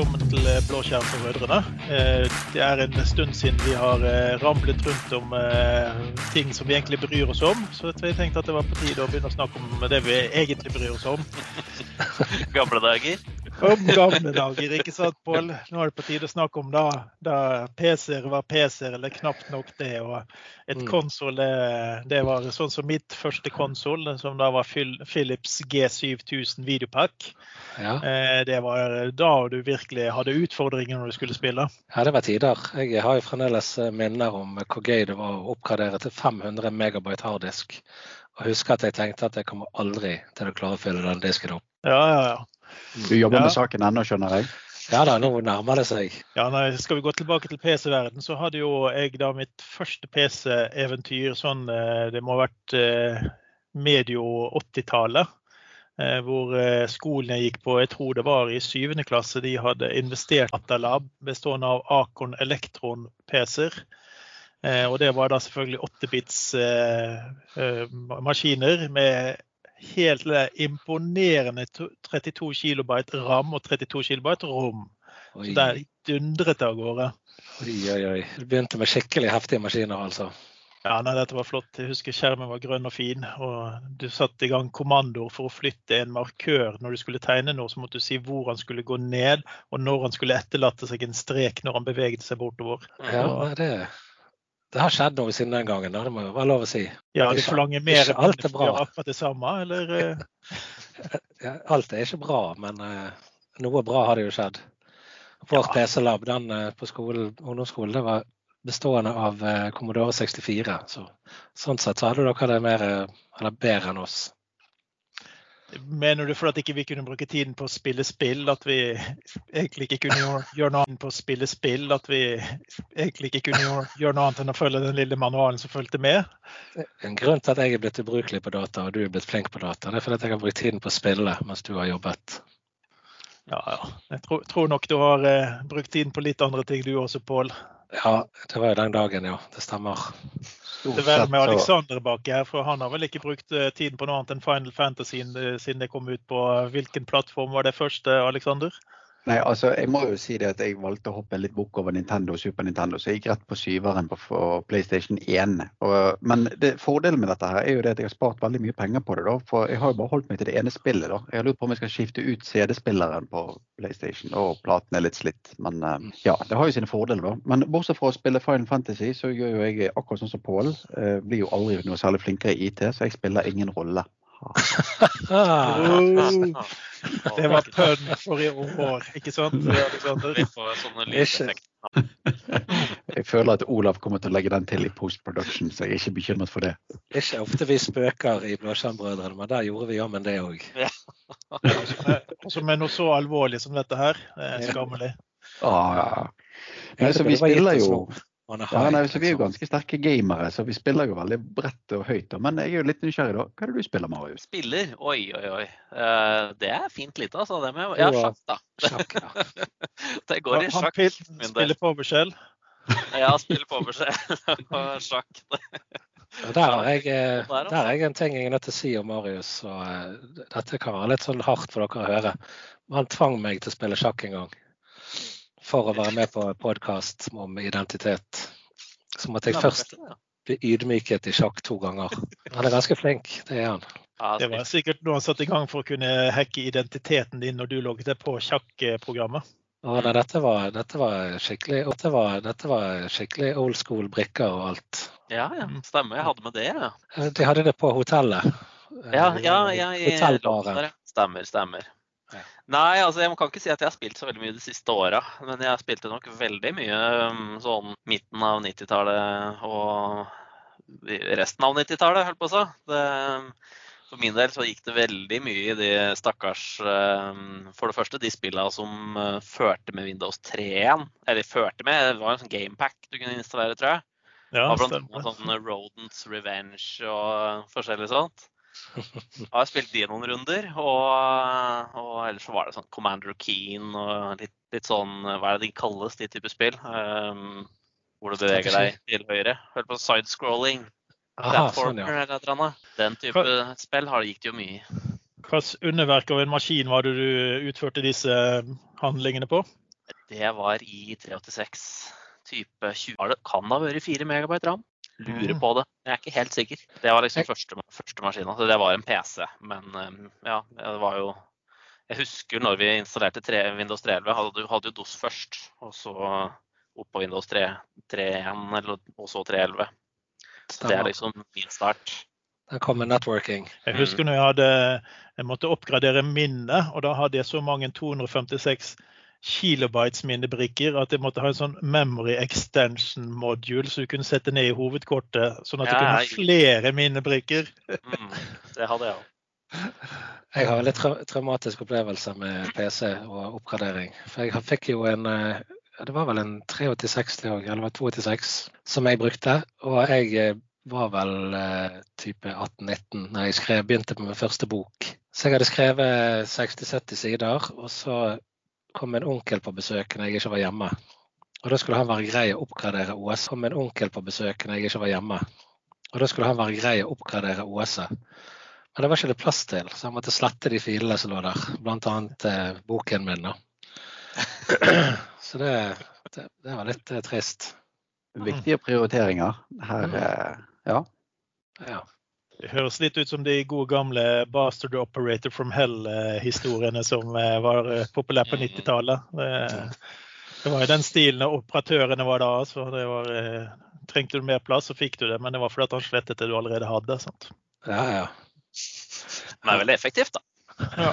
velkommen til eh, Blåskjerm for brødrene. Eh, det er en stund siden vi har eh, ramlet rundt om ting som vi egentlig bryr oss om. Så jeg tenkte at det var på tide å begynne å snakke om det vi egentlig bryr oss om. Gamle dager? Om gamle dager, ikke sant, Pål? Nå er det på tide å snakke om da, da PC-er var PC-er, eller knapt nok det. Og et mm. konsoll, det, det, var sånn som mitt første konsoll, som da var Philips G7000 videopack. Ja. Det var da du virkelig hadde utfordringer når du skulle spille. Ja, det var tider. Jeg har jo fremdeles minner om hvor gøy det var å oppgradere til 500 megabyte harddisk. Og husker at jeg tenkte at jeg kommer aldri til å klare å fylle den disken opp. Ja, ja, ja. Du jobber ja. med saken ennå, skjønner jeg? Ja da, nå nærmer det seg. Ja, nei, Skal vi gå tilbake til PC-verden, så hadde jo jeg da mitt første PC-eventyr sånn eh, Det må ha vært eh, medio 80-tallet. Eh, hvor skolen jeg gikk på, jeg tror det var i syvende klasse, de hadde investert Atalab bestående av Acon Elektron PC-er. Og det var da selvfølgelig 8-bits maskiner med helt imponerende 32 kilobyte ram og 32 kilobyte rom. Oi. Så der dundret det av gårde. Oi, oi, oi. Du begynte med skikkelig heftige maskiner, altså? Ja, nei, dette var flott. Jeg husker skjermen var grønn og fin. Og du satte i gang kommandoer for å flytte en markør. Når du skulle tegne noe, så måtte du si hvor han skulle gå ned, og når han skulle etterlate seg en strek når han beveget seg bortover. Ja, det det har skjedd noe siden den gangen, det må jo være lov å si. Ja, Du forlanger mer enn alt er bra. akkurat det samme, eller? alt er ikke bra, men uh, noe bra har det jo skjedd. Vårt ja. PC-lab den uh, på skolen, ungdomsskolen det var bestående av Commodore 64. Så, sånn sett så hadde dere det mer, eller bedre enn oss. Mener du ikke vi ikke kunne bruke tiden på å spille spill, at vi egentlig ikke kunne gjøre noe annet på å spille spill? At vi egentlig ikke kunne gjøre noe annet enn å følge den lille manualen som fulgte med? En grunn til at jeg er blitt ubrukelig på data, og du er blitt flink på data, det er fordi at jeg har brukt tiden på å spille mens du har jobbet. Ja, ja. Jeg tror, tror nok du har eh, brukt tiden på litt andre ting du også, Pål. Ja, det var jo den dagen, ja. Det stemmer. Det er vel med Alexander bak her, for han har vel ikke brukt eh, tiden på noe annet enn Final Fantasy eh, siden det kom ut på hvilken plattform var det første, Alexander? Nei, altså jeg må jo si det at jeg valgte å hoppe litt bukk over Nintendo og Super Nintendo, så jeg gikk rett på syveren på PlayStation 1. Og, men det, fordelen med dette her er jo det at jeg har spart veldig mye penger på det. da, For jeg har jo bare holdt meg til det ene spillet. da. Jeg har lurt på om jeg skal skifte ut CD-spilleren på PlayStation, og platen er litt slitt. Men eh, mm. ja, det har jo sine fordeler, da. Men bortsett fra å spille Final Fantasy, så gjør jo jeg akkurat sånn som Pål. Eh, blir jo aldri noe særlig flinkere i IT, så jeg spiller ingen rolle. Det var pønn for i år, ikke sant? Jeg føler at Olav kommer til å legge den til i post production, så jeg er ikke bekymret for det. Det er Ikke ofte vi spøker i Blåskjermbrødrene, men der gjorde vi jammen det òg. Også med noe så alvorlig som dette her. Det er skammelig. Ah, ja. ja, så vi spiller jo ja, nei, så Vi er jo ganske sterke gamere, så vi spiller jo veldig bredt og høyt. Men jeg er jo litt nysgjerrig, da. Hva er det du spiller, Marius? Spiller? Oi, oi, oi. Uh, det er fint lite, altså. Det med, ja, sjakk, da. Sjakk, ja. det går i sjakk. Han spiller på beskjell? ja, spiller på beskjell og sjakk. Der har, jeg, eh, der har jeg en ting jeg er nødt til å si om Marius. og uh, Dette kan være litt sånn hardt for dere å høre. Men Han tvang meg til å spille sjakk en gang for å være med på podkast om identitet. Så måtte jeg først bli ydmyket i sjakk to ganger. Han er ganske flink, det er han. Det var sikkert noe han satte i gang for å kunne hacke identiteten din når du logget deg på sjakkprogrammet. Ja, nei, dette, var, dette, var dette, var, dette var skikkelig old school brikker og alt. Ja, ja, stemmer. Jeg hadde med det. Ja. Eh, de hadde det på hotellet. Ja, ja, ja i Stemmer, Stemmer, Nei, altså jeg kan ikke si at jeg har spilt så veldig mye de siste åra. Men jeg spilte nok veldig mye um, sånn midten av 90-tallet og resten av 90-tallet, holdt på å si. For min del så gikk det veldig mye i de stakkars um, For det første de spillene som uh, førte med Windows 3 igjen. Eller førte med, det var en sånn gamepack du kunne installere, tror jeg. Ja, blant annet sånn Rodents Revenge og forskjellig sånt. Jeg har spilt de noen runder, og, og, ellers så var det sånn Commander Keen og litt, litt, sånn Hva er det de kalles, de type spill? Um, hvor du beveger deg til høyre. Hør på sidescrolling. Platformer sånn, ja. eller noe. Den type Hva, spill har, gikk det jo mye i. Hvilket underverk av en maskin var det du utførte disse handlingene på? Det var i 386 type 20. Det kan ha vært 4 megabyte ram. Lurer på det. Jeg er ikke helt sikker. Det var liksom første, første maskina. Så det var en PC. Men eh, ja, det var jo Jeg husker når vi installerte 3, Windows 3.11, hadde, hadde jo DOS først. Og så opp på Windows 3.1 og så 3.11. Så det er liksom min start. Der kommer networking. Jeg husker når jeg hadde jeg måtte oppgradere minnet, og da hadde jeg så mange 256 kilobytes minnebrikker at jeg måtte ha en sånn memory extension module så du kunne sette ned i hovedkortet, sånn at du kunne ha flere minnebrikker. mm, det hadde jeg òg. Jeg har en litt tra traumatisk opplevelse med PC og oppgradering. For jeg fikk jo en eh, Det var vel en 386 det òg, eller var 286, som jeg brukte. Og jeg eh, var vel eh, type 18-19 da jeg skrev, begynte på min første bok. Så jeg hadde skrevet 60-70 sider, og så kom en onkel på besøk når jeg ikke var hjemme. Og da skulle han være grei å oppgradere OS. kom en onkel på besøk når jeg ikke var hjemme. Og da skulle han være grei å oppgradere OS-et. Men det var ikke det plass til, så jeg måtte slette de filene som lå der. Bl.a. Eh, boken min. da. så det, det, det, var litt eh, trist. Viktige prioriteringer. Her, mm. eh, ja. ja. Det høres litt ut som de gode gamle 'Bastard Operator from Hell'-historiene som eh, var eh, populære på 90-tallet. Det, det, var jo den stilen operatørene var da. så det var, eh, Trengte du mer plass, så fikk du det. Men det var fordi han slettet det du allerede hadde. Sant? Ja, ja. Men det er veldig effektivt, da. Ja.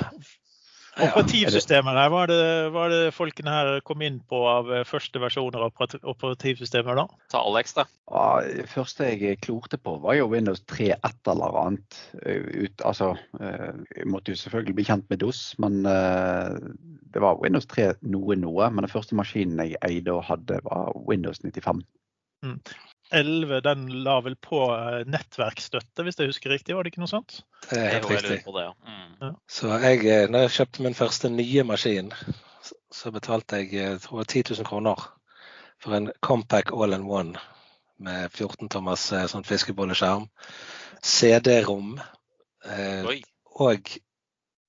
Operativsystemer her, hva er, det, hva er det folkene her kom inn på av eh, første versjoner av operativsystemet? da? Ta Alex, da. Ja, det første jeg klorte på, var jo Windows 3 et eller annet. Eh, ut, altså, eh, jeg måtte jo selvfølgelig bli kjent med DOS, men det var Windows 3 noe noe. Men den første maskinen jeg eide og hadde, var Windows 95. Mm. 11 den la vel på nettverksstøtte, nettverkstøtte, hvis jeg husker riktig? Var det ikke noe sånt? Det er helt riktig. Det, ja. Mm. Ja. Så jeg, eh, når jeg kjøpte min første nye maskin, så betalte jeg tror tror 10 000 kroner for en Compact all in one med 14 tommers sånn fiskebolleskjerm, CD-rom eh, og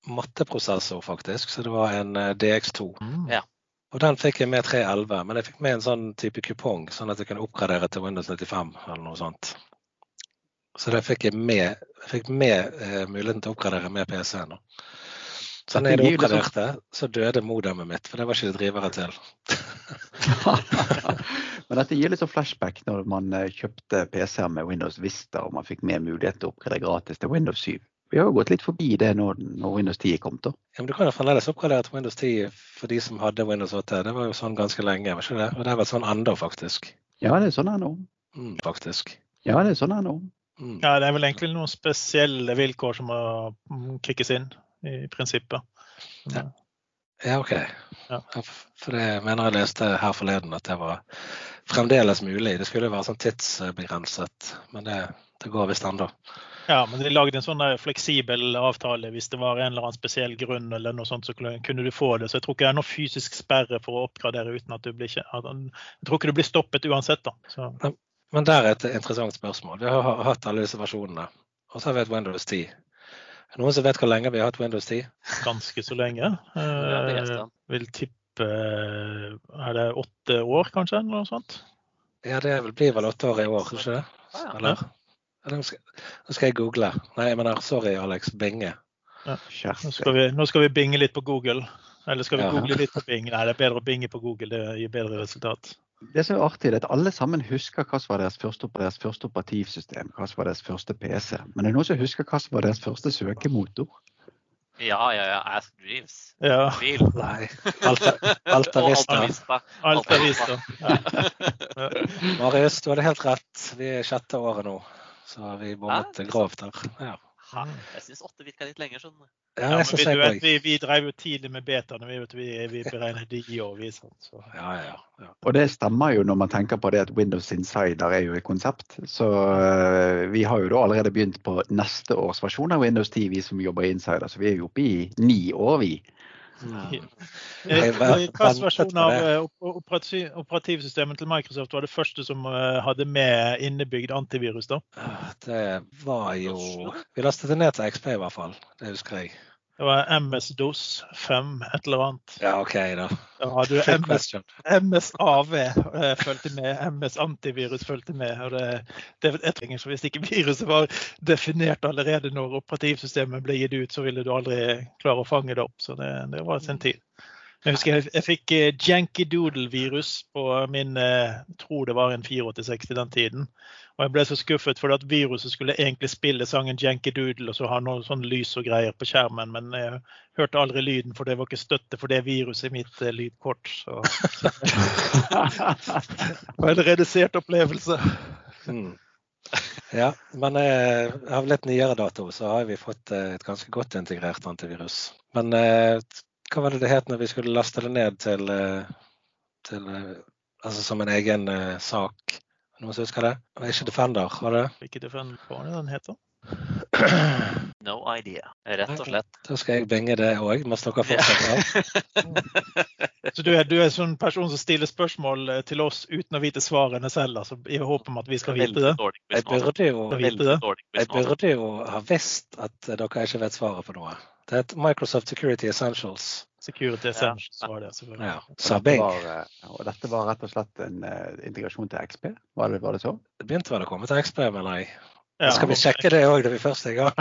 matteprosessor, faktisk. Så det var en DX2. Mm. Ja. Og den fikk jeg med 311, men jeg fikk med en sånn type kupong, sånn at jeg kunne oppgradere til Windows 95 eller noe sånt. Så det fikk jeg med, fikk med eh, muligheten til å oppgradere med PC-en. Så når jeg liksom- oppgraderte, så døde modemet mitt, for det var ikke det drivere til. men dette gir litt sånn flashback når man eh, kjøpte PC-er med Windows Vista og man fikk med mulighet til å oppgradere gratis til Windows 7. Vi har jo gått litt forbi det når, når Windows 10 kom. da. Ja, men Du kan jo fremdeles oppgradere til Windows 10 for de som hadde Windows 8. Det var jo sånn ganske lenge. var ikke det? Og det har vært sånn ennå, faktisk. Ja, det er sånn ennå. Mm, faktisk. Ja, det er sånn ennå. Mm. Ja, det er vel egentlig noen spesielle vilkår som må kickes inn, i prinsippet. Ja, ja OK. Ja. For det mener jeg leste her forleden at det var fremdeles mulig. Det skulle være sånn tidsbegrenset, men det, det går visst ennå. Ja, men de lagde en sånn fleksibel avtale hvis det var en eller annen spesiell grunn eller noe sånt, så kunne du få det. Så jeg tror ikke det er noe fysisk sperre for å oppgradere uten at du blir Jeg tror ikke du blir stoppet uansett, da. Så. Men der er et interessant spørsmål. Vi har hatt alle disse versjonene, og så har vi et Windows 10. Er det noen som vet hvor lenge vi har hatt Windows 10? Ganske så lenge. Jeg vil tippe Er det åtte år, kanskje? eller noe sånt? Ja, det blir vel åtte år i år, ikke det? Eller? Nå skal, skal jeg google. Nei, men sorry, Alex. Binge. Ja. Nå, skal vi, nå, skal vi, binge litt på Google. Eller skal vi ja. google litt på Bing? Nei, det er bedre å binge på Google. Det gir bedre resultat. Det som er artig, er at alle sammen husker hva som var deres første, deres første operativsystem, hva som var deres første PC. Men det er noen som husker hva som var deres første søkemotor. Ja, ja, ja. Ask Dreams. Ja. Bil. Nei. Alta, Alta Vista. Alta Vista. Ja. Marius, du hadde helt rett. Vi er sjette året nå. Så vi bommet grovt der. Ja. Jeg syns åtte virka litt lenger. sånn. Ja, ja, vi, vet, vi, vi, drev jo tidlig med betaene. Vi, vet, vi, vi beregner de år, vi. Sånn, så. Ja, ja, ja. Og det stemmer jo når man tenker på det at Windows Insider er jo et konsept. Så uh, vi har jo da allerede begynt på neste års versjon av Windows 10, vi som jobber i Insider. Så vi er jo oppe i ni år, vi. Hvilken versjon av eh, operativsystemet til Microsoft var det første som eh, hadde med innebygd antivirus? da? Det var jo Vi lastet det ned til XP i hvert fall. Det husker jeg. Det var MS-DOS 5, et eller annet. Ja, OK, da. Ja, du MS, MS-AV eh, fulgte med, MS-antivirus fulgte med. og det, det jeg trenger, så Hvis ikke viruset var definert allerede når operativsystemet ble gitt ut, så ville du aldri klare å fange det opp. Så det, det var sin tid. Jeg husker jeg, jeg fikk uh, Janky Doodle-virus på min uh, tror det var en 486 i den tiden. Og jeg ble så skuffet for at viruset skulle egentlig spille sangen Janky Doodle og så ha noe sånn lys og greier på skjermen, men jeg hørte aldri lyden, for det var ikke støtte for det viruset i mitt uh, lydkort. Så, så. det var en redusert opplevelse. Mm. Ja, men eh, av litt nyere dato så har vi fått et ganske godt integrert antivirus. Men eh, hva var det det het når vi skulle laste det ned til, eh, til eh, Altså som en egen uh, sak? Noen som husker det? Det var ikke Defender, var det? Ikke Defender, hva var det den heter? No idea, rett og slett. Da skal jeg binge det òg, mens dere fortsetter. så du er, du er sånn person som stiller spørsmål til oss uten å vite svarene selv, altså, i håp om at vi skal vite det? Jeg burde jo, jeg burde jo ha visst at dere ikke vet svaret på noe. Det het Microsoft Security Essentials. Security Essentials var det. selvfølgelig. Ja. Og, dette var, eh, og dette var rett og slett en uh, integrasjon til XP? Var det, var det så? Det begynte vel å komme til XP, mener jeg. Ja, skal vi sjekke det òg når vi først er i gang?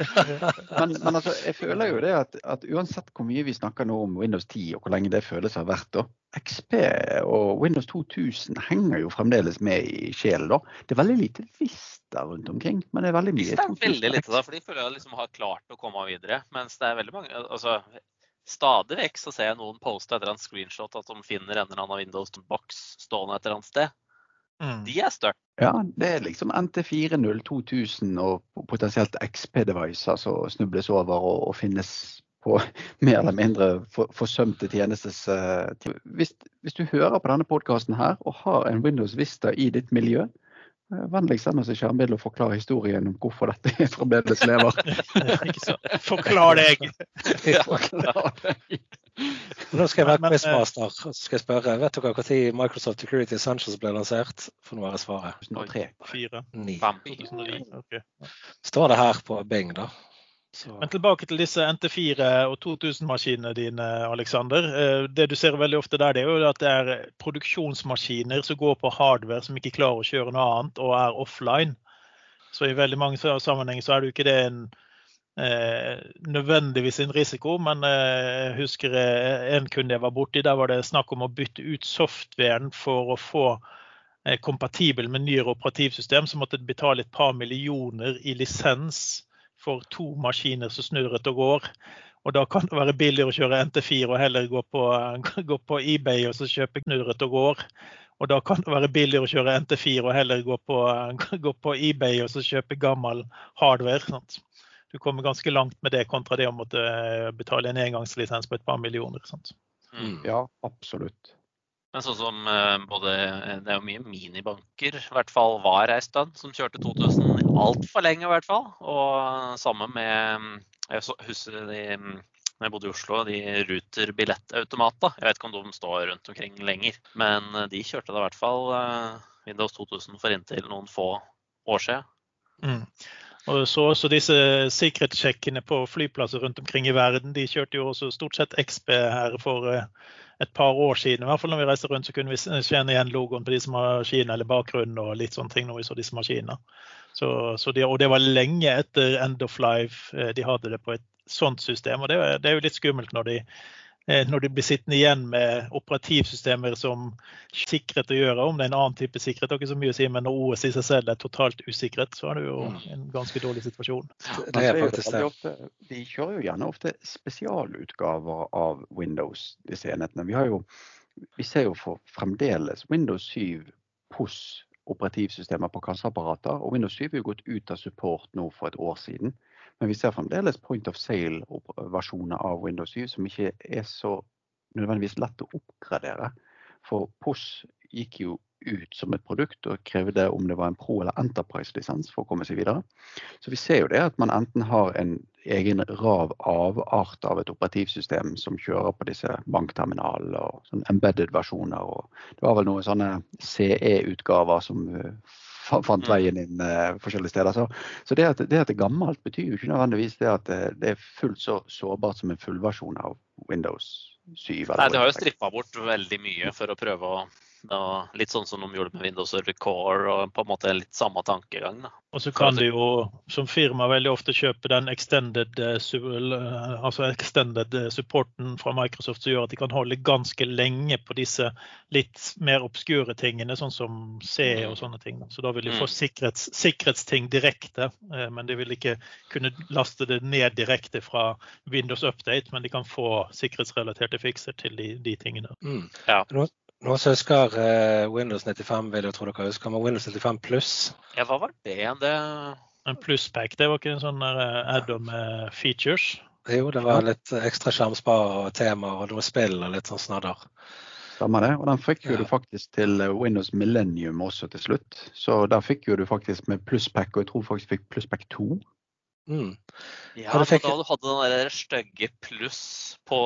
men, men altså, jeg føler jo det at, at, uansett hvor mye vi snakker nå om Windows 10 og hvor lenge det føles har vært, da, XP og Windows 2000 henger jo fremdeles med i sjelen. da. Det er veldig lite visst der rundt omkring, men det er veldig mye. Det er veldig lite da, for de føler jeg liksom har klart å komme videre. Mens det er veldig mange altså, Stadig vekk så ser jeg noen poste et eller annet screenshot at de finner en eller annen Windows-boks stående et eller annet sted. Mm. De er større. Ja, det er liksom NT40 2000 og potensielt XP-devicer som snubles over og, og, finnes på mer eller mindre for, forsømte tjenestes uh, hvis, hvis, du hører på denne podkasten her og har en Windows Vista i ditt miljø, vennligst send oss et skjermbilde og forklar historien om hvorfor dette fremdeles lever. Forklar deg! forklar deg. Nå skal jeg være quizmaster og skal jeg spørre. Vet dere når Microsoft Security Essentials ble lansert? For nå er det svaret. 2003. 4. 9. Okay. Står det her på Bing, da. Så. Men tilbake til disse NT4 og 2000-maskinene dine, Alexander. Eh, det du ser veldig ofte der, det er jo at det er produksjonsmaskiner som går på hardware som ikke klarer å kjøre noe annet og er offline. Så i veldig mange sammenhenger så er det jo ikke det en Eh, nødvendigvis en risiko, men eh, jeg husker eh, en kunde jeg var borti. Der var det snakk om å bytte ut softwaren for å få kompatibel med nyere operativsystem. Så måtte betale et par millioner i lisens for to maskiner som snurret og går. Og da kan det være billigere å kjøre NT4 og heller gå på, gå på eBay og så kjøpe knurret og går. Og da kan det være billigere å kjøre NT4 og heller gå på, gå på eBay og så kjøpe gammel hardware. Sant? du kommer ganske langt med det kontra det å måtte eh, betale en engangslisens på et par millioner. Mm. Ja, absolutt. Men sånn som eh, både Det er jo mye minibanker, i hvert fall var ei stund, som kjørte 2000 altfor lenge, i hvert fall. Og sammen med Jeg husker de når jeg bodde i Oslo, de Ruter billettautomater. Jeg vet ikke om de står rundt omkring lenger, men de kjørte da i hvert fall eh, Windows 2000 for inntil noen få år siden. Mm. Og så også disse sikkerhetssjekkene på flyplasser rundt omkring i verden. De kjørte jo også stort sett XB her for eh, et par år siden. I hvert fall når vi reiste rundt, så kunne vi kjenne igjen logoen på disse maskinene eller bakgrunnen og litt sånne ting når vi så disse maskinene. Så, så de, og det var lenge etter End of Life eh, de hadde det på et sånt system. Og det, det er jo litt skummelt når de når de blir sittende igjen med operativsystemer som sikret å gjøre, om det er en annen type sikkerhet, ikke så mye å si, men når OS i seg selv er totalt usikret, så er det jo mm. en ganske dårlig situasjon. Det er faktisk det. Ofte, de kjører jo gjerne ofte spesialutgaver av Windows, disse enhetene. Vi, jo, vi ser jo for fremdeles Windows 7 POS operativsystemer på kasseapparater, og Windows 7 er jo gått ut av support nå for et år siden. Men vi ser fremdeles point of sale-versjoner av Windows 7 som ikke er så nødvendigvis lett å oppgradere. For POS gikk jo ut som et produkt og krevde om det var en pro- eller enterprise-lisens for å komme seg videre. Så vi ser jo det at man enten har en egen rav avart av et operativsystem som kjører på disse bankterminalene og sånn embedded versjoner. Det var vel noen sånne CE-utgaver som fant mm. veien inn uh, forskjellige steder. Så, så det, at, det, at, det er gammelt, betyr jo ikke nødvendigvis det at det, det er fullt så sårbart som en fullversjon av Windows 7. Nei, de har jo strippa bort veldig mye for å prøve å litt sånn som de gjorde med Windows Server Core, og på en måte litt samme tankegang. Da. Og så kan de jo som firma veldig ofte kjøpe den extended, eh, eh, altså extended eh, supporten fra Microsoft som gjør at de kan holde ganske lenge på disse litt mer obskure tingene, sånn som C og sånne ting. Så da vil de få mm. sikkerhets, sikkerhetsting direkte, men de vil ikke kunne laste det ned direkte fra Windows Update, men de kan få sikkerhetsrelaterte fikser til de, de tingene. Mm. Ja. Noen så husker uh, Windows 95, vil jeg tro dere husker, men Windows 95 pluss? Ja, hva var det? det... En plusspack, det var ikke en sånn uh, add-on med features? Jo, det var litt ekstra skjermspar og tema og noe spill og litt sånn snadder. Stemmer det. Og den fikk jo ja. du faktisk til eh, Windows Millennium også til slutt. Så der fikk jo du faktisk med plusspack, og jeg tror faktisk fikk plusspack 2. Mm. Ja, da fikk... du hadde den der stygge pluss på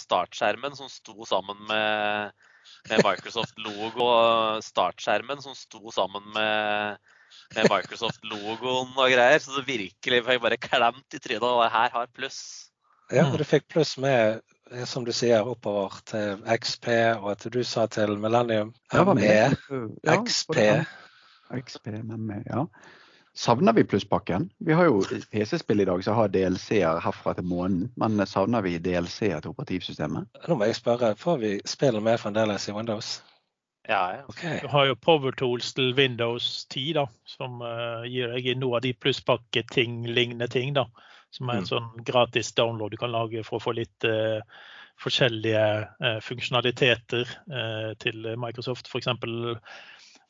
startskjermen som sto sammen med med Microsoft-logo og startskjermen som sto sammen med, med Microsoft-logoen og greier. Så det virkelig fikk bare klemt i trynet. Og her har pluss. Ja, og du fikk pluss med, som du sier, oppover til XP, og at du sa til Millennium med XP. XP, ME, ja. Savner vi plusspakken? Vi har jo PC-spill i dag som har DLC-er herfra til månen. Men savner vi DLC-er til operativsystemet? Nå må jeg spørre, får vi spillet med fremdeles i Windows? Ja, ja. Okay. Du har jo Power Tools til Windows 10, da, som uh, gir deg noe av de plusspakketing, lignende ting. da, Som er en mm. sånn gratis download du kan lage for å få litt uh, forskjellige uh, funksjonaliteter til Microsoft. F.eks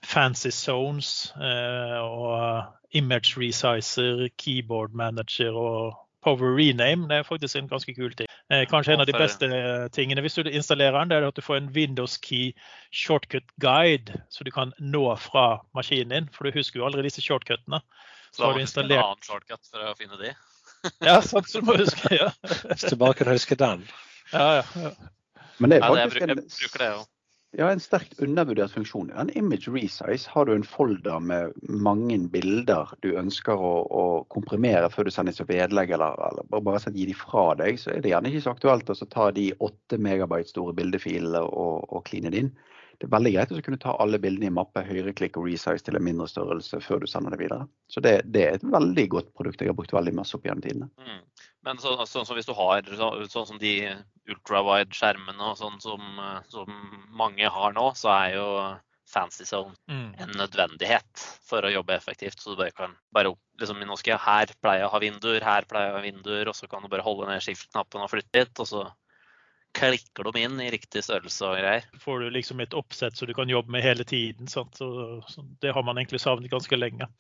fancy zones eh, og image resizer, keyboard manager og power rename. Det er faktisk en ganske kul ting. Eh, kanskje en av de beste tingene hvis du installerer den, det er at du får en Windows key shortcut guide, så du kan nå fra maskinen din. For du husker jo aldri disse shortcutene. Så, så har du installert en annen shortcut for å finne de? ja, sant så du må huske. ja. Hvis du bare kan huske den. Ja, ja. ja. Men det er faktisk ja, det, jeg, jeg bruker det òg. Ja, en sterkt undervurdert funksjon. En image resize har du en folder med mange bilder du ønsker å, å komprimere før du sender som vedlegg, eller, eller bare gi de fra deg, så er det gjerne ikke så aktuelt å ta de åtte megabyte store bildefilene og, og kline det inn det er veldig greit å kunne ta alle bildene i mappe, høyreklikk og resize til en mindre størrelse før du sender det videre. Så det, det er et veldig godt produkt jeg har brukt veldig masse opp gjennom tidene. Mm. Men så, sånn som hvis du har sånn som de ultrawide-skjermene og sånn som, som, mange har nå, så er jo Fancy Zone mm. en nødvendighet for å jobbe effektivt. Så du bare kan bare opp, liksom, nå skal jeg her pleier jeg å ha vinduer, her pleier jeg å ha vinduer, og så kan du bare holde ned skift-knappen og flytte litt, og så klikker dem inn i riktig størrelse og greier. Får du liksom et oppsett så du kan jobbe med hele tiden. Så, så det har man egentlig savnet ganske lenge.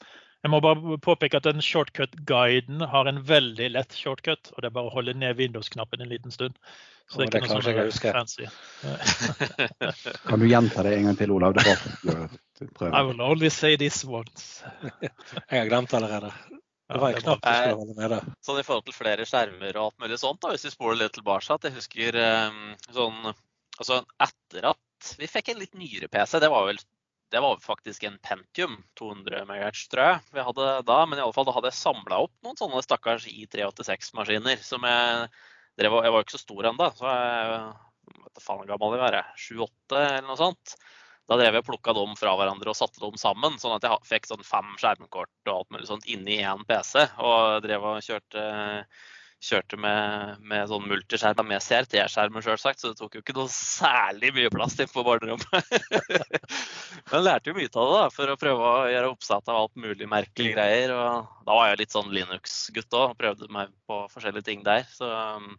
Jeg må bare påpeke at den shortcut-guiden har en veldig lett shortcut. og Det er bare å holde ned Windows-knappen en liten stund. Så det er ikke noe sånn fancy. kan du gjenta det en gang til, Olav? Det I will only say this once. jeg har glemt allerede. Det var en knapp du skulle holde nede. Sånn i forhold til flere skjermer og alt mulig sånt, da, hvis vi spoler litt tilbake. at Jeg husker um, sånn altså Etter at vi fikk en litt nyere PC, det var vel det var faktisk en Pentium 200 MHz, tror jeg vi hadde da. Men i alle fall, da hadde jeg samla opp noen sånne stakkars I386-maskiner. som Jeg drev, jeg var jo ikke så stor ennå, så jeg vet faen hvor gammel jeg var, 7-8 eller noe sånt. Da drev jeg og plukka dem fra hverandre og satte dem sammen, sånn at jeg fikk sånn fem skjermkort og alt mulig sånt inni én PC. Og drev og kjørte, kjørte med, med sånn multiskjerm med CRT-skjermer, sjølsagt. Så det tok jo ikke noe særlig mye plass inne på barnerommet. Men lærte jo mye av det da, for å prøve å gjøre oppsett av alt mulig merkelige greier. Og da var jeg litt sånn Linux-gutt òg, prøvde meg på forskjellige ting der. Så um,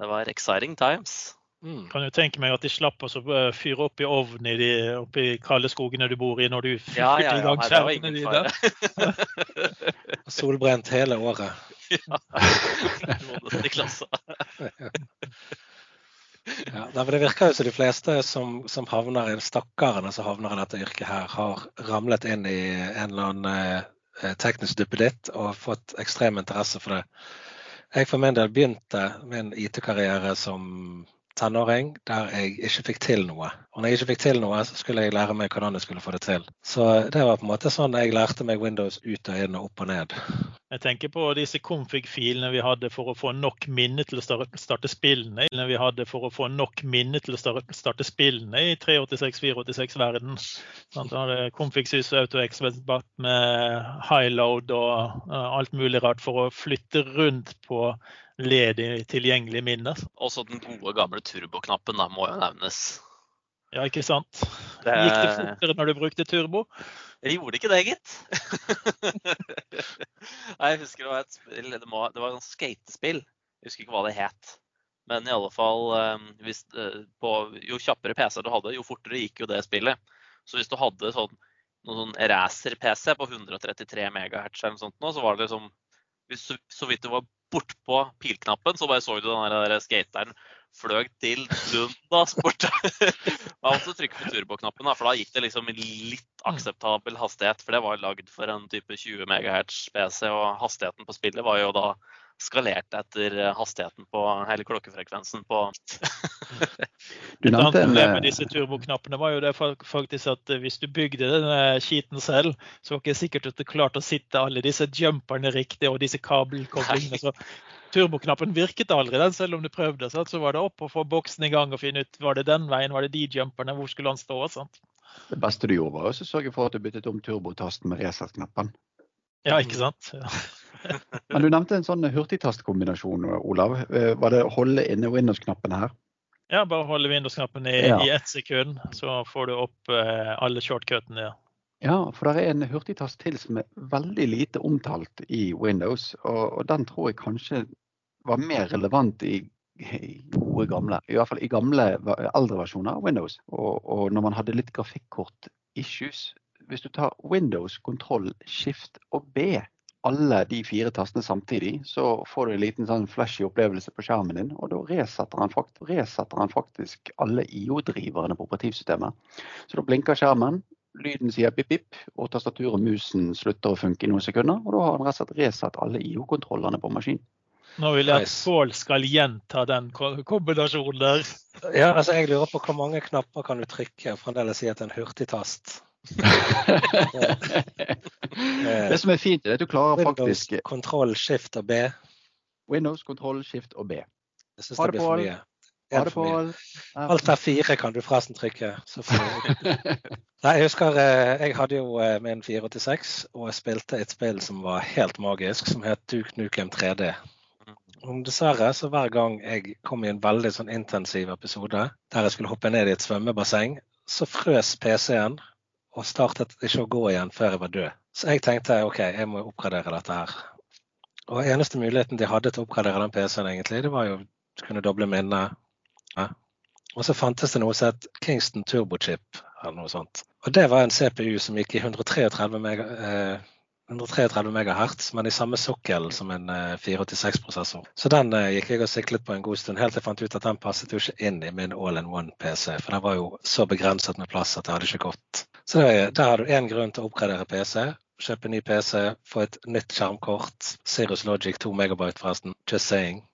det var exciting times. Mm. Kan jo tenke meg at de slapp å eh, fyre opp i ovnen i de, oppe i kalde skogene du bor i, når du fyrte ja, ja, ja, i gang skjermene dine. Solbrent hele året. Ja. I klassa. ja, det virker jo som de fleste som, som havner i stakkarene som havner i dette yrket her, har ramlet inn i en eller annen eh, teknisk duppeditt og fått ekstrem interesse for det. Jeg for min del begynte min IT-karriere som tenåring der jeg ikke fikk til noe. Og når jeg ikke fikk til noe, så skulle jeg lære meg hvordan jeg skulle få det til. Så det var på en måte sånn jeg lærte meg Windows ut og inn og opp og ned. Jeg tenker på disse config-filene vi hadde for å få nok minne til å starte spillene. Vi hadde for å få nok minne til å starte spillene i 386-486-verden. Sånn, config-sys og AutoXbat med high load og alt mulig rart for å flytte rundt på ledig tilgjengelig minne. Også den gode gamle turboknappen da, må jo nevnes. Ja, ikke sant. Det... Gikk det fortere når du brukte turbo? Jeg gjorde ikke det, gitt. Nei, jeg husker det var et spill, det, må, det var et skatespill. Jeg husker ikke hva det het. Men i alle fall, ehm, hvis, eh, på, jo kjappere PC du hadde, jo fortere gikk jo det spillet. Så hvis du hadde sånn, noen sånn racer-PC på 133 MHz, eller noe sånt, så var det liksom hvis, Så vidt du var bortpå pilknappen, så bare så du den der skateren fløy til dundas borte. Man måtte trykke på turboknappen, for da gikk det liksom i litt akseptabel hastighet. For det var lagd for en type 20 MHz PC, og hastigheten på spillet var jo da skalert etter hastigheten på hele klokkefrekvensen på Et annet problem med eh, disse turboknappene var jo det faktisk at hvis du bygde denne skiten selv, så var det ikke sikkert at du klarte å sitte alle disse jumperne riktig og disse kabelkoblingene. Så turboknappen virket aldri, den, selv om du prøvde. Så, så var det opp og få boksen i gang og finne ut var det den veien, var det de jumperne, hvor skulle han stå? Sant? Det beste du gjorde, var å sørge for at du byttet om turbotasten med reset-knappen. Ja, ikke sant? Ja. Men Du nevnte en sånn hurtigtastkombinasjon, Olav. Eh, var det holde inne Windows-knappen her? Ja, bare holde Windows-knappen i, ja. i ett sekund, så får du opp eh, alle shortcutene. Ja. ja, for det er en hurtigtast til som er veldig lite omtalt i Windows. Og, og den tror jeg kanskje var mer relevant i, i, gode gamle, i hvert fall i gamle eldre versjoner av Windows. Og, og når man hadde litt grafikkort-issues. Hvis du tar Windows, kontroll, skift og B alle de fire tastene samtidig, så får du en liten sånn flashy opplevelse på skjermen din. Og da resetter han, fakt resetter han faktisk alle IO-driverne på operativsystemet. Så da blinker skjermen, lyden sier pip-pip, og tastaturet og musen slutter å funke i noen sekunder. Og da har han rett og slett resatt alle IO-kontrollene på maskinen. Nå vil jeg at Pål skal gjenta den kombinasjonen der. Ja, altså jeg lurer på hvor mange knapper kan du trykke og fremdeles si at det er en hurtigtast? det som er fint, er at du klarer Windows, faktisk Kontroll, skift og B. Windows, kontroll, skift og B. Jeg syns det blir for mye. Ha det, Pål. Alt er fire kan du forresten trykke. Nei, jeg husker eh, jeg hadde jo eh, min 486 og jeg spilte et spill som var helt magisk, som het Duke Nukem 3D. Og dessverre, så hver gang jeg kom i en veldig sånn intensiv episode der jeg skulle hoppe ned i et svømmebasseng, så frøs PC-en og startet ikke å gå igjen før jeg var død. Så jeg tenkte OK, jeg må oppgradere dette her. Og eneste muligheten de hadde til å oppgradere den PC-en, egentlig, det var jo å kunne doble minnet. Ja. Og så fantes det noe som het Kingston Turbochip, eller noe sånt. Og det var en CPU som gikk i 133 mega, eh, 133 MHz, men i samme sokkel som en 486-prosessor. Eh, så den uh, gikk jeg og siklet på en god stund, helt til jeg fant ut at den passet jo ikke inn i min all-in-one-PC. For den var jo så begrenset med plass at det hadde ikke gått. Så der har du én grunn til å oppgradere PC. Kjøpe ny PC, få et nytt skjermkort. Cirrus Logic 2 MB, forresten. Just saying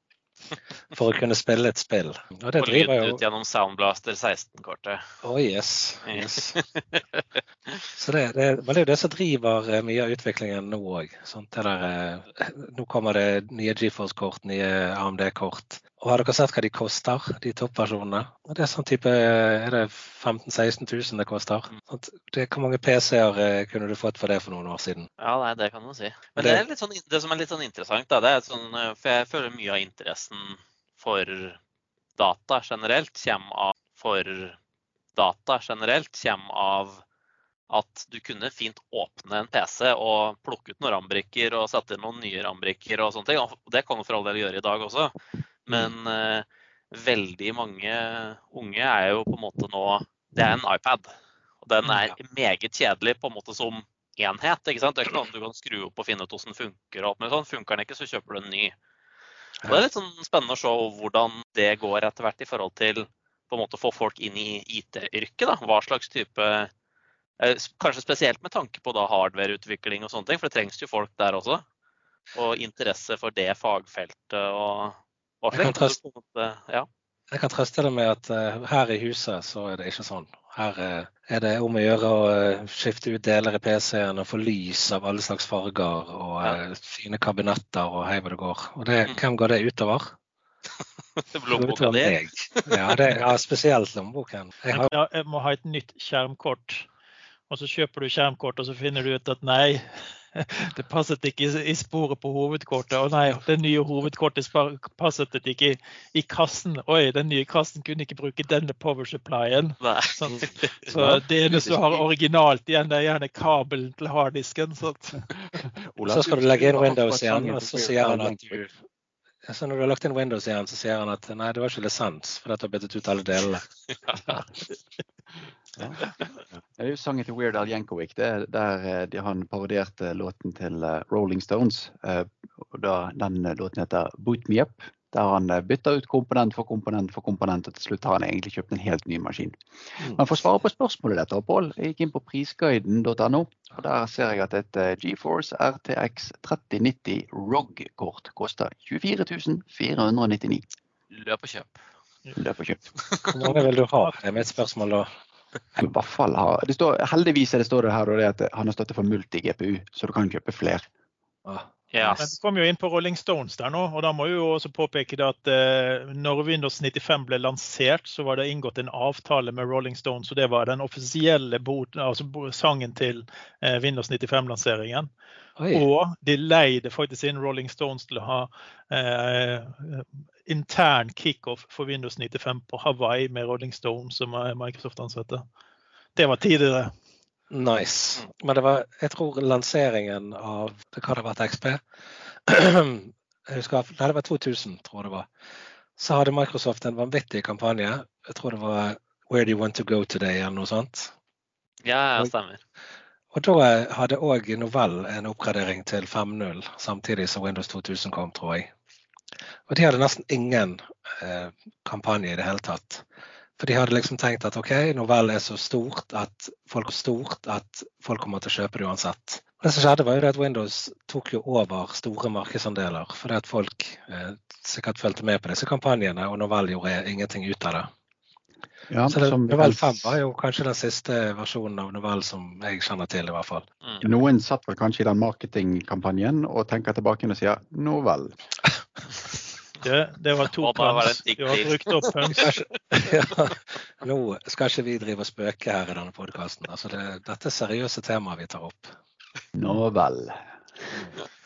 for å kunne spille et spill. Og det og driver jo ut gjennom Soundblaster 16-kortet. Oh yes. yes. Så det, det, det, er jo det som driver eh, mye av utviklingen nå òg. Eh, nå kommer det nye GeForce-kort, nye AMD-kort. Og har dere sett hva de koster, de toppversjonene? Det er sånn type Er det 15 000-16 000 det koster? Mm. Sånn, det, hvor mange PC-er eh, kunne du fått for det for noen år siden? Ja, nei, det kan du si. Men det, det, sånn, det som er litt sånn interessant, da, det er sånn, eh, for jeg føler mye av interessen for data generelt kommer av for data generelt kommer av at du kunne fint åpne en PC og plukke ut noen rambrikker og sette inn noen nye rambrikker og sånne ting. Og det kan du for all del gjøre i dag også. Men eh, veldig mange unge er jo på en måte nå Det er en iPad. Og den er meget kjedelig på en måte som enhet. ikke sant? Det er ikke noe du kan skru opp og finne ut hvordan den funker. og alt med sånn. Funker den ikke, så kjøper du en ny. Og Det er litt sånn spennende å se hvordan det går etter hvert i forhold til på en måte få folk inn i IT-yrket. Hva slags type eh, Kanskje spesielt med tanke på da hardwareutvikling og sånne ting, for det trengs jo folk der også. Og interesse for det fagfeltet og jeg kan, trøste, ja. Jeg kan trøste deg med at uh, her i huset så er det ikke sånn. Her uh, er det om å gjøre å uh, skifte ut deler i PC-en og få lys av alle slags farger og ja. fine kabinetter og hei hvor det går. Og det, mm. hvem går det utover? Lommeboka di? Ja, det, ja, spesielt lommeboken. Jeg, har... ja, jeg må ha et nytt skjermkort. Og så kjøper du skjermkort, og så finner du ut at nei, det passet ikke i sporet på hovedkortet. Å nei, det nye hovedkortet passet ikke i, i, kassen. Oi, den nye kassen kunne ikke bruke denne power supplyen. Sånn. Så det eneste du har originalt igjen, det er gjerne kabelen til harddisken. Så. så skal du legge inn Windows igjen, og så sier han at du så når du har lagt inn Windows igjen, så sier han at nei, det var ikke lisens, for dette har byttet ut alle delene. Ja. Det er jo sangen til Weird Al Jankovic Det er der eh, de, han parodierte låten til eh, Rolling Stones. og da, den låten heter Boot Me Up. Der han bytter ut komponent for komponent for komponent, og til slutt har han egentlig kjøpt en helt ny maskin. Mm. Men for å svare på spørsmålet dette, Pål, jeg gikk inn på prisguiden.no. og Der ser jeg at et GeForce RTX 3090 ROG-kort koster 24 499. Løp og kjøp. Løp og kjøp. Hvor mange vil du ha? Det er mitt spørsmål da. I hvert fall ha, det står, Heldigvis det står det her det at han har støtte for multi-GPU, så du kan kjøpe flere. Ah. Yes. Men vi kom jo inn på Rolling Stones der nå, og da må jo også påpeke det at eh, når Windows 95 ble lansert, så var det inngått en avtale med Rolling Stones, og det var den offisielle bot, altså sangen til eh, Windows 95-lanseringen. Og de leide faktisk inn Rolling Stones til å ha eh, intern kickoff for Windows 95 på Hawaii med Rolling Stone, som Microsoft-ansatte. Det var tidligere. Nice. Men det var, jeg tror lanseringen av det kan ha vært XP jeg husker, Nei, det var 2000, tror jeg det var. Så hadde Microsoft en vanvittig kampanje. Jeg tror det var 'Where do you want to go today?' eller noe sånt. Ja, det stemmer. Og da hadde òg Novell en oppgradering til 5.0 samtidig som Windows 2000 kom, tror jeg. Og de hadde nesten ingen eh, kampanje i det hele tatt. For de hadde liksom tenkt at OK, novell er så stort at folk er stort at folk kommer til å kjøpe det uansett. Det som skjedde, var jo det at Windows tok jo over store markedsandeler. Fordi at folk eh, sikkert fulgte med på disse kampanjene, og novell gjorde ingenting ut av det. Ja, så det, Novell 5 var jo kanskje den siste versjonen av Novell som jeg kjenner til, i hvert fall. Mm. Noen satt vel kanskje i den marketingkampanjen og tenker tilbake og sier Novell. Det, det var to punks. Du har brukt opp pøns. ja, nå skal ikke vi drive og spøke her i denne podkasten. Altså det, dette er seriøse temaer vi tar opp. Nå vel.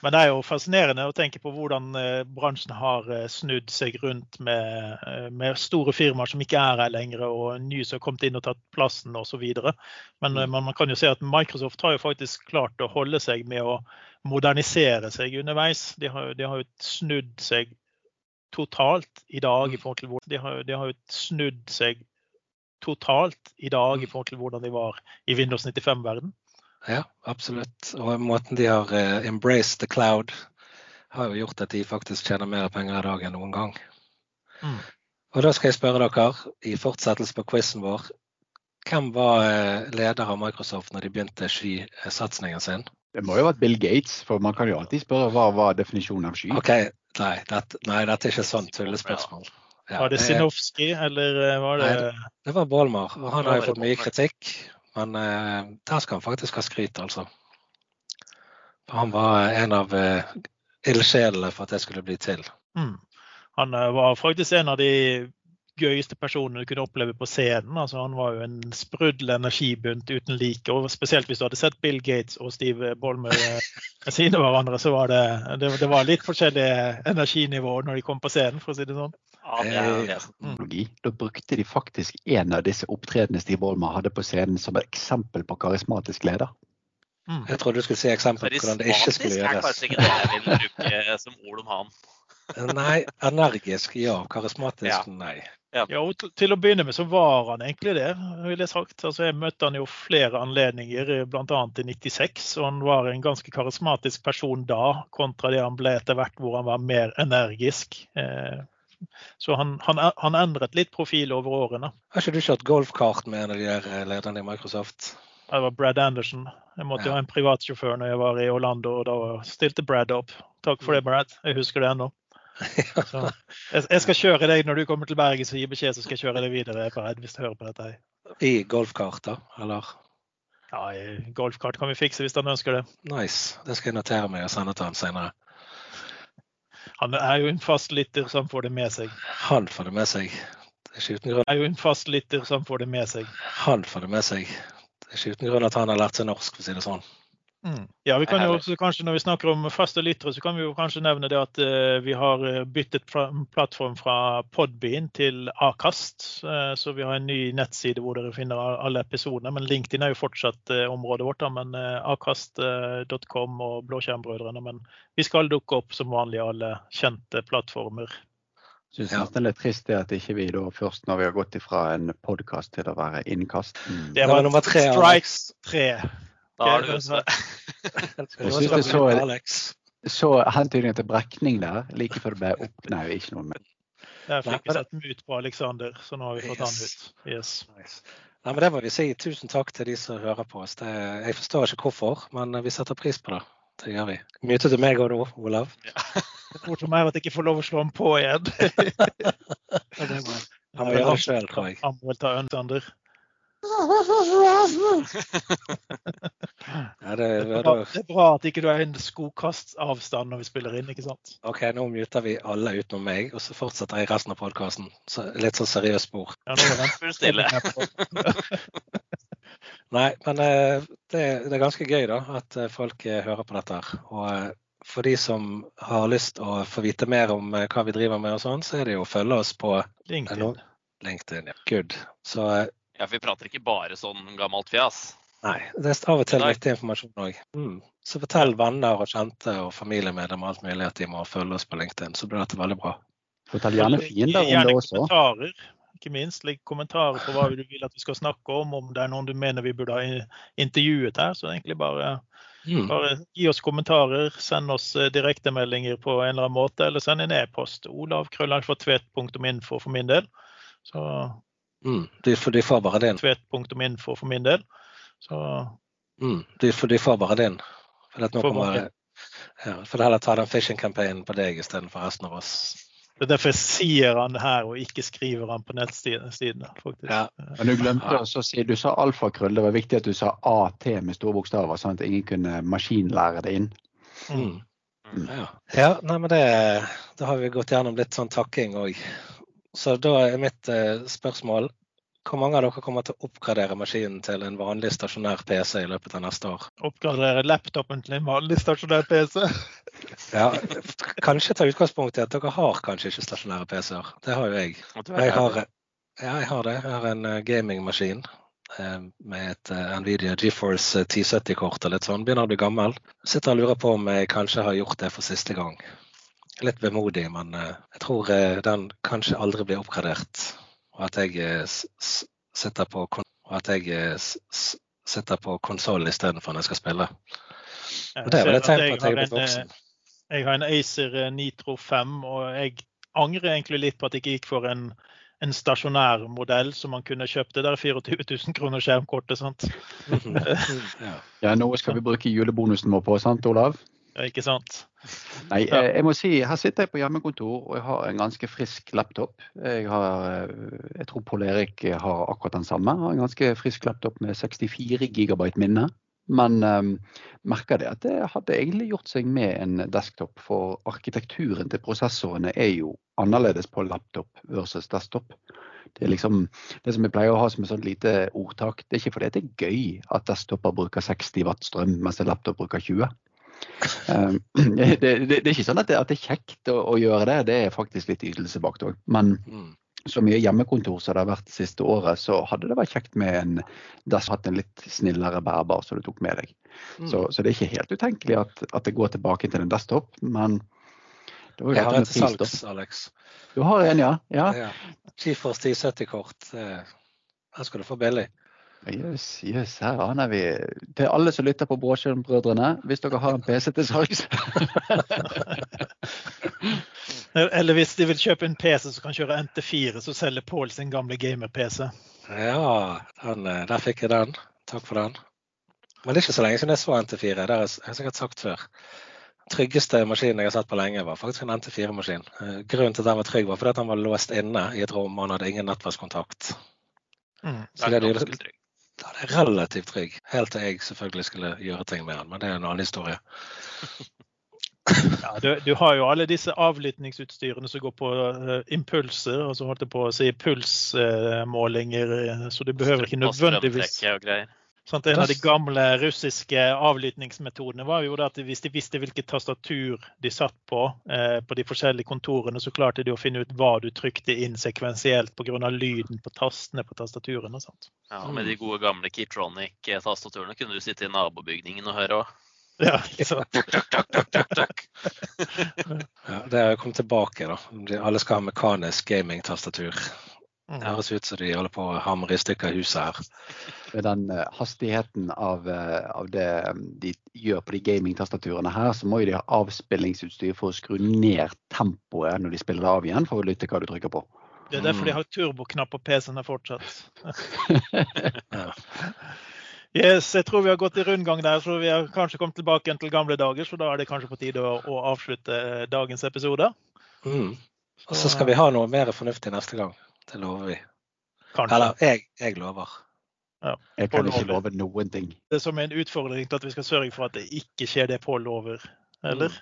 Men det er jo fascinerende å tenke på hvordan eh, bransjen har eh, snudd seg rundt med, eh, med store firmaer som ikke er her lenger, og nye som har kommet inn og tatt plassen osv. Men mm. man, man kan jo se at Microsoft har jo faktisk klart å holde seg med å modernisere seg underveis. De har, de har jo snudd seg totalt i dag i mm. forhold til hvordan de har, de har jo snudd seg totalt i dag i mm. forhold til hvordan de var i Windows 95-verden. Ja, absolutt. Og måten de har uh, embraced the cloud, har jo gjort at de faktisk tjener mer penger i dag enn noen gang. Mm. Og da skal jeg spørre dere, i fortsettelse på quizen vår, hvem var uh, leder av Microsoft når de begynte skysatsingen sin? Det må jo ha vært Bill Gates, for man kan jo alltid spørre hva var definisjonen av sky. Ok, Nei, dette, nei, dette er ikke sånn tullespørsmål. Ja, var det Sinowski, eller eh, var det Nei, det var Bolmar. Og han har jo fått mye kritikk, men uh, der skal han faktisk ha skryt, altså. For han var en av uh, ildsjelene for at det skulle bli til. Mm. Han uh, var faktisk en av de gøyeste personene du kunne oppleve på scenen. Altså, han var jo en sprudlende energibunt uten like. og Spesielt hvis du hadde sett Bill Gates og Steve Bolmer ved siden av hverandre, så var det, det, det var litt forskjellige energinivåer når de kom på scenen, for å si det sånn. Ja, det det mm. Da brukte de faktisk en av disse opptredenene Steve Bolmer hadde på scenen som et eksempel på karismatisk leder. Mm. Jeg trodde du skulle si eksempel på hvordan det ikke skulle gjøres. Karismatisk er kanskje ikke det jeg vil bruke som ord om han. Nei, energisk ja. Karismatisk ja. nei. Ja. Jo, og Til å begynne med så var han egentlig det. vil Jeg sagt. Altså, jeg møtte han jo flere anledninger, bl.a. i 96. og Han var en ganske karismatisk person da, kontra det han ble etter hvert hvor han var mer energisk. Eh, så han, han, han, endret litt profil over årene. Har ikke du kjørt golfkart med en av de der eh, lederne i Microsoft? Det var Brad Anderson. Jeg måtte jo ha en privatsjåfør når jeg var i Orlando, og da stilte Brad opp. Takk for det. Brad. Jeg husker det ennå. Så, jeg, jeg, skal kjøre deg når du kommer til Bergen, så gi beskjed, så skal jeg kjøre deg videre Bare, hvis du hører på dette. I golfkart, da? Eller? Ja, golfkart kan vi fikse hvis han ønsker det. Nice. Det skal jeg notere meg og sende til han senere. Han er jo en fast lytter, som får det med seg. Han får det med seg. Det er ikke uten grunn. Er jo en fast lytter, som får det med seg. Han får det med seg. Det er ikke uten grunn at han har lært seg norsk, for å si det sånn. Mm. Ja, vi kan jo også kanskje Når vi snakker om faste lyttere, så kan vi jo kanskje nevne det at uh, vi har byttet byttet plattform fra Podbean til Akast. Uh, så vi har en ny nettside hvor dere finner alle episodene. Men LinkedIn er jo fortsatt uh, området vårt. Da, men akast.com og Blåskjermbrødrene. Men vi skal dukke opp som vanlig i alle kjente plattformer. Jeg synes det er litt trist det at ikke vi da først når vi har gått ifra en podkast til å være innkast. Mm. Det var nummer tre. Strikes tre. Da er du ute. Jeg syns det så, så hentydningen til brekning der, like før det ble opp... Nei, ikke noe med Der fikk vi sett ut på Aleksander, så nå har vi fått han ut. Yes. Nice. Nei, men Det må vi si. Tusen takk til de som hører på oss. Det, jeg forstår ikke hvorfor, men vi setter pris på det. Det gjør vi. Mye til meg òg nå, Olav. Ja. Som meg at jeg ikke får lov å slå ham på igjen. Han må gjøre det sjøl, tror jeg. Han må vel ta Alexander. Ja, det, er bra, det, er bra at ikke du er en skokast-avstand når vi spiller inn. ikke sant? OK, nå muter vi alle utenom meg, og så fortsetter jeg resten av podkasten. Så litt sånn seriøst spor. Ja, nå er den stille. Nei, men eh, det, det, er ganske gøy da, at eh, folk eh, hører på dette. Og for de som har lyst å få vite mer om hva vi driver med, og sånn, så er det jo å følge oss på LinkedIn. LinkedIn ja. Good. Så ja, for vi prater ikke bare sånn gammelt fjas. Nei, det er av og til viktig informasjon òg. Mm. Så fortell venner og kjente og familiemedlemmer alt mulig at de må følge oss på LinkedIn, så blir dette veldig bra. Fortell gjerne fiender om det også. Kommentarer, ikke minst. Legg kommentarer på hva du vil at vi skal snakke om, om det er noen du mener vi burde ha intervjuet her. Så egentlig bare, mm. bare gi oss kommentarer, send oss eh, direktemeldinger på en eller annen måte, eller send en e-post. Olav krøllalfatvet.info for min del. Så Mm, de, de får bare din. Tvet.info for min del. Så mm, de, de får bare din. For at nå kommer, ja, for heller ta den phishing-campaignen på deg istedenfor resten av oss. Det er derfor jeg sier han her og ikke skriver han på nettsidene. faktisk. Ja. Men du glemte å si du sa alfakrøll. Det var viktig at du sa AT med store bokstaver, sånn at ingen kunne maskinlære det inn. Mm. Mm. Ja. ja, nei, men det, da har vi gått gjennom litt sånn takking òg. Så da er mitt eh, spørsmål hvor mange av dere kommer til å oppgradere maskinen til en vanlig stasjonær PC i løpet av neste år? Oppgradere laptopen til en vanlig stasjonær PC? ja, kanskje ta utgangspunkt i at dere har kanskje ikke stasjonære PC-er. Det har jo jeg. Jeg har, ja, jeg har det. Jeg har en uh, gamingmaskin med et Nvidia GeForce 1070-kort og litt sånn. Begynner å bli gammel. Sitter og lurer på om jeg kanskje har gjort det for siste gang litt vemodig, men eh, jeg tror eh, den kanskje aldri blir oppgradert. Og at jeg eh, sitter på, og at jeg sitter på konsollen istedenfor når jeg skal spille. Og det er vel et tegn på at jeg er blitt voksen. Jeg har en Acer Nitro 5, og jeg angrer egentlig litt på at jeg ikke gikk for en, en stasjonær modell som man kunne kjøpt. Det der 24 000 kroner skjermkortet, sant. ja. ja, nå skal vi bruke julebonusen vår på, sant Olav? Ja, ikke sant? Nei, eh, jeg må si her sitter jeg på hjemmekontor og jeg har en ganske frisk laptop. Jeg, har, eh, jeg tror Pål Erik har akkurat den samme. Jeg har en ganske frisk laptop med 64 gigabyte minne. Men um, merker det at det hadde egentlig gjort seg med en desktop. For arkitekturen til prosessorene er jo annerledes på laptop versus desktop. Det er liksom det som jeg pleier å ha som et sånt lite ordtak. Det er ikke fordi det er gøy at desktoper bruker 60 watt strøm, mens en laptop bruker 20. Um, det, det, det, er ikke sånn at det, at det er kjekt å, å, gjøre det, det er faktisk litt ytelse bak det òg. Men mm. så mye hjemmekontor som det har vært det siste året, så hadde det vært kjekt med en dess hatt en litt snillere bærbar som du tok med deg. Mm. Så, så, det er ikke helt utenkelig at, at, det går tilbake til en desktop, men det var jo Jeg har til salgs, Alex. Du har en, ja? ja. ja. Skifors 1070-kort. Her skal du få billig. Jøss, jøss, her aner vi. Til alle som lytter på Bråsjøen-brødrene, hvis dere har en PC til salgs. Eller hvis de vil kjøpe en PC som kan kjøre NT4, så selger Pål sin gamle gamer-PC. Ja, den, eh, der fikk jeg den. Takk for den. Men det er ikke så lenge siden jeg så NT4. Det har jeg sikkert sagt før. Den tryggeste maskinen jeg har sett på lenge, var faktisk en NT4-maskin. Eh, grunnen til at den var trygg, var fordi at den var låst inne i et rom og han hadde ingen nettverkskontakt. Mm, så det er, det, da er relativt trygg. Helt til jeg selvfølgelig skulle gjøre ting med den, men det er en annen historie. Ja, du, du, har jo alle disse avlyttingsutstyrene som går på uh, impulser, og så holdt jeg på å si pulsmålinger, uh, så du behøver ikke nødvendigvis Sånn, en av de gamle russiske avlyttingsmetodene var jo at hvis de visste hvilket tastatur de satt på eh, på de forskjellige kontorene, så klarte de å finne ut hva du trykte inn sekvensielt pga. lyden på tastene på tastaturen. og sånt. Ja, Med de gode gamle Keytronic-tastaturene kunne du sitte i nabobygningen og høre òg. Ja, ja, det har kommet tilbake, da. Alle skal ha mekanisk gaming-tastatur. Det mm. høres ut som de holder på å hamre i stykker huset her. Med den uh, hastigheten av, uh, av, det um, de gjør på de gamingtastaturene her, så må jo de ha avspillingsutstyr for å skru ned tempoet når de spiller det av igjen, for å lytte hva du trykker på. Det er derfor de mm. har turboknapp på PC-ene fortsatt. yes, jeg tror vi har gått i rundgang der, så vi har kanskje kommet tilbake igjen til gamle dager. Så da er det kanskje på tide å, å avslutte dagens episode. Mm. Og så skal vi ha noe mer fornuftig neste gang. Det lover vi. Kanskje. Eller jeg, jeg lover. Ja. Jeg kan ikke love noen ting. Det er som en utfordring til at vi skal sørge for at det ikke skjer det Pål lover, eller?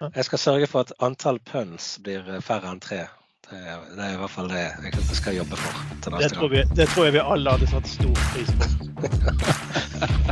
Ja. Jeg skal sørge for at antall pønns blir færre enn tre. Det er, det er, i hvert fall det jeg skal jobbe for til neste det gang. Vi, det tror jeg vi alle hadde satt stor pris på.